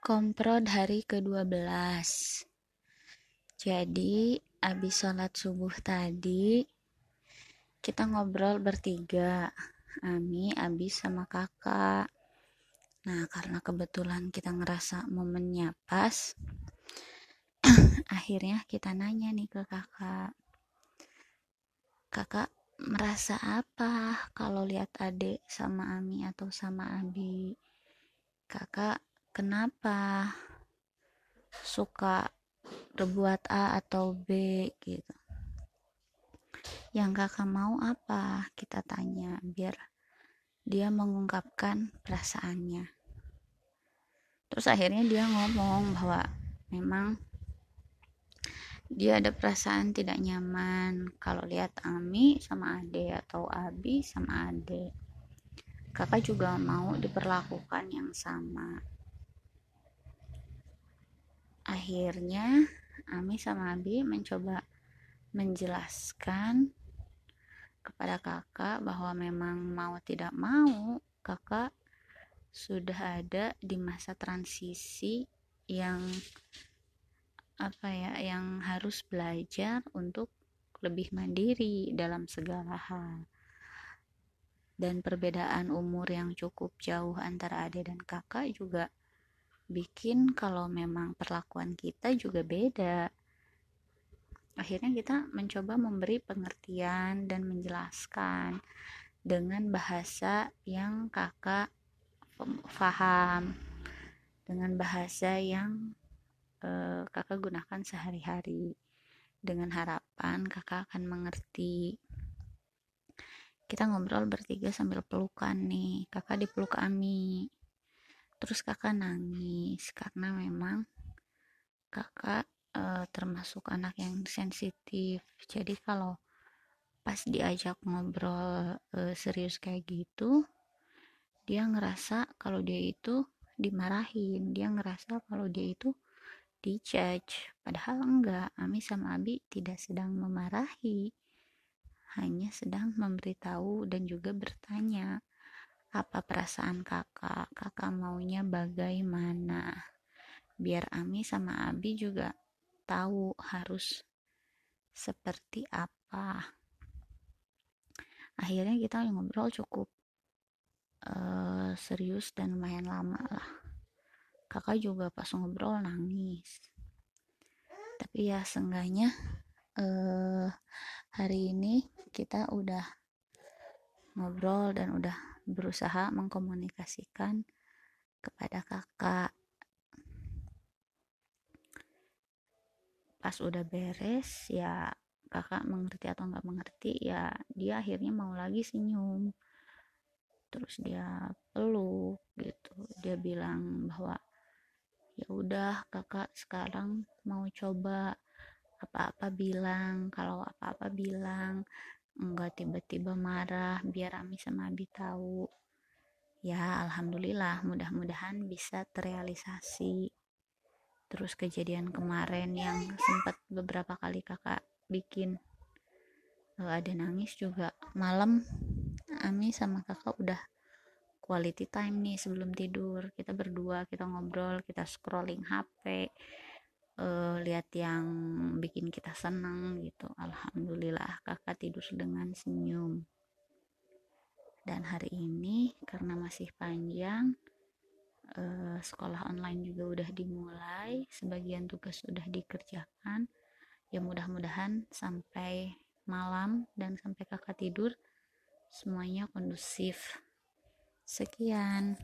Komprod hari ke-12 Jadi abis sholat subuh tadi Kita ngobrol bertiga Ami, abis sama kakak. Nah karena kebetulan kita ngerasa momennya pas Akhirnya kita nanya nih ke kakak. Kakak merasa apa kalau lihat adik sama Ami atau sama Abi? Kakak kenapa suka berbuat A atau B gitu? Yang kakak mau apa? Kita tanya biar dia mengungkapkan perasaannya. Terus akhirnya dia ngomong bahwa memang dia ada perasaan tidak nyaman kalau lihat Ami sama Ade atau Abi sama Ade. Kakak juga mau diperlakukan yang sama akhirnya Ami sama Abi mencoba menjelaskan kepada kakak bahwa memang mau tidak mau kakak sudah ada di masa transisi yang apa ya yang harus belajar untuk lebih mandiri dalam segala hal. Dan perbedaan umur yang cukup jauh antara adik dan kakak juga bikin kalau memang perlakuan kita juga beda. Akhirnya kita mencoba memberi pengertian dan menjelaskan dengan bahasa yang kakak faham dengan bahasa yang uh, kakak gunakan sehari-hari. Dengan harapan kakak akan mengerti. Kita ngobrol bertiga sambil pelukan nih. Kakak dipeluk Ami terus kakak nangis karena memang kakak e, termasuk anak yang sensitif. Jadi kalau pas diajak ngobrol e, serius kayak gitu dia ngerasa kalau dia itu dimarahin. Dia ngerasa kalau dia itu dijudge. Padahal enggak Ami sama Abi tidak sedang memarahi hanya sedang memberitahu dan juga bertanya apa perasaan kakak? Kakak maunya bagaimana? Biar Ami sama Abi juga tahu harus seperti apa. Akhirnya kita ngobrol cukup uh, serius dan lumayan lama lah. Kakak juga pas ngobrol nangis. Tapi ya seenggaknya uh, hari ini kita udah ngobrol dan udah berusaha mengkomunikasikan kepada kakak. Pas udah beres ya kakak mengerti atau nggak mengerti ya dia akhirnya mau lagi senyum. Terus dia peluk gitu. Dia bilang bahwa ya udah kakak sekarang mau coba apa-apa bilang kalau apa-apa bilang enggak tiba-tiba marah biar Ami sama Abi tahu. Ya alhamdulillah mudah-mudahan bisa terrealisasi. Terus kejadian kemarin yang sempat beberapa kali kakak bikin uh, ada nangis juga. Malam Ami sama kakak udah quality time nih sebelum tidur. Kita berdua kita ngobrol kita scrolling HP uh, lihat yang bikin kita senang gitu. Alhamdulillah kakak tidur dengan senyum. Dan hari ini karena masih panjang uh, sekolah online juga udah dimulai sebagian tugas sudah dikerjakan. Ya mudah-mudahan sampai malam dan sampai kakak tidur semuanya kondusif. Sekian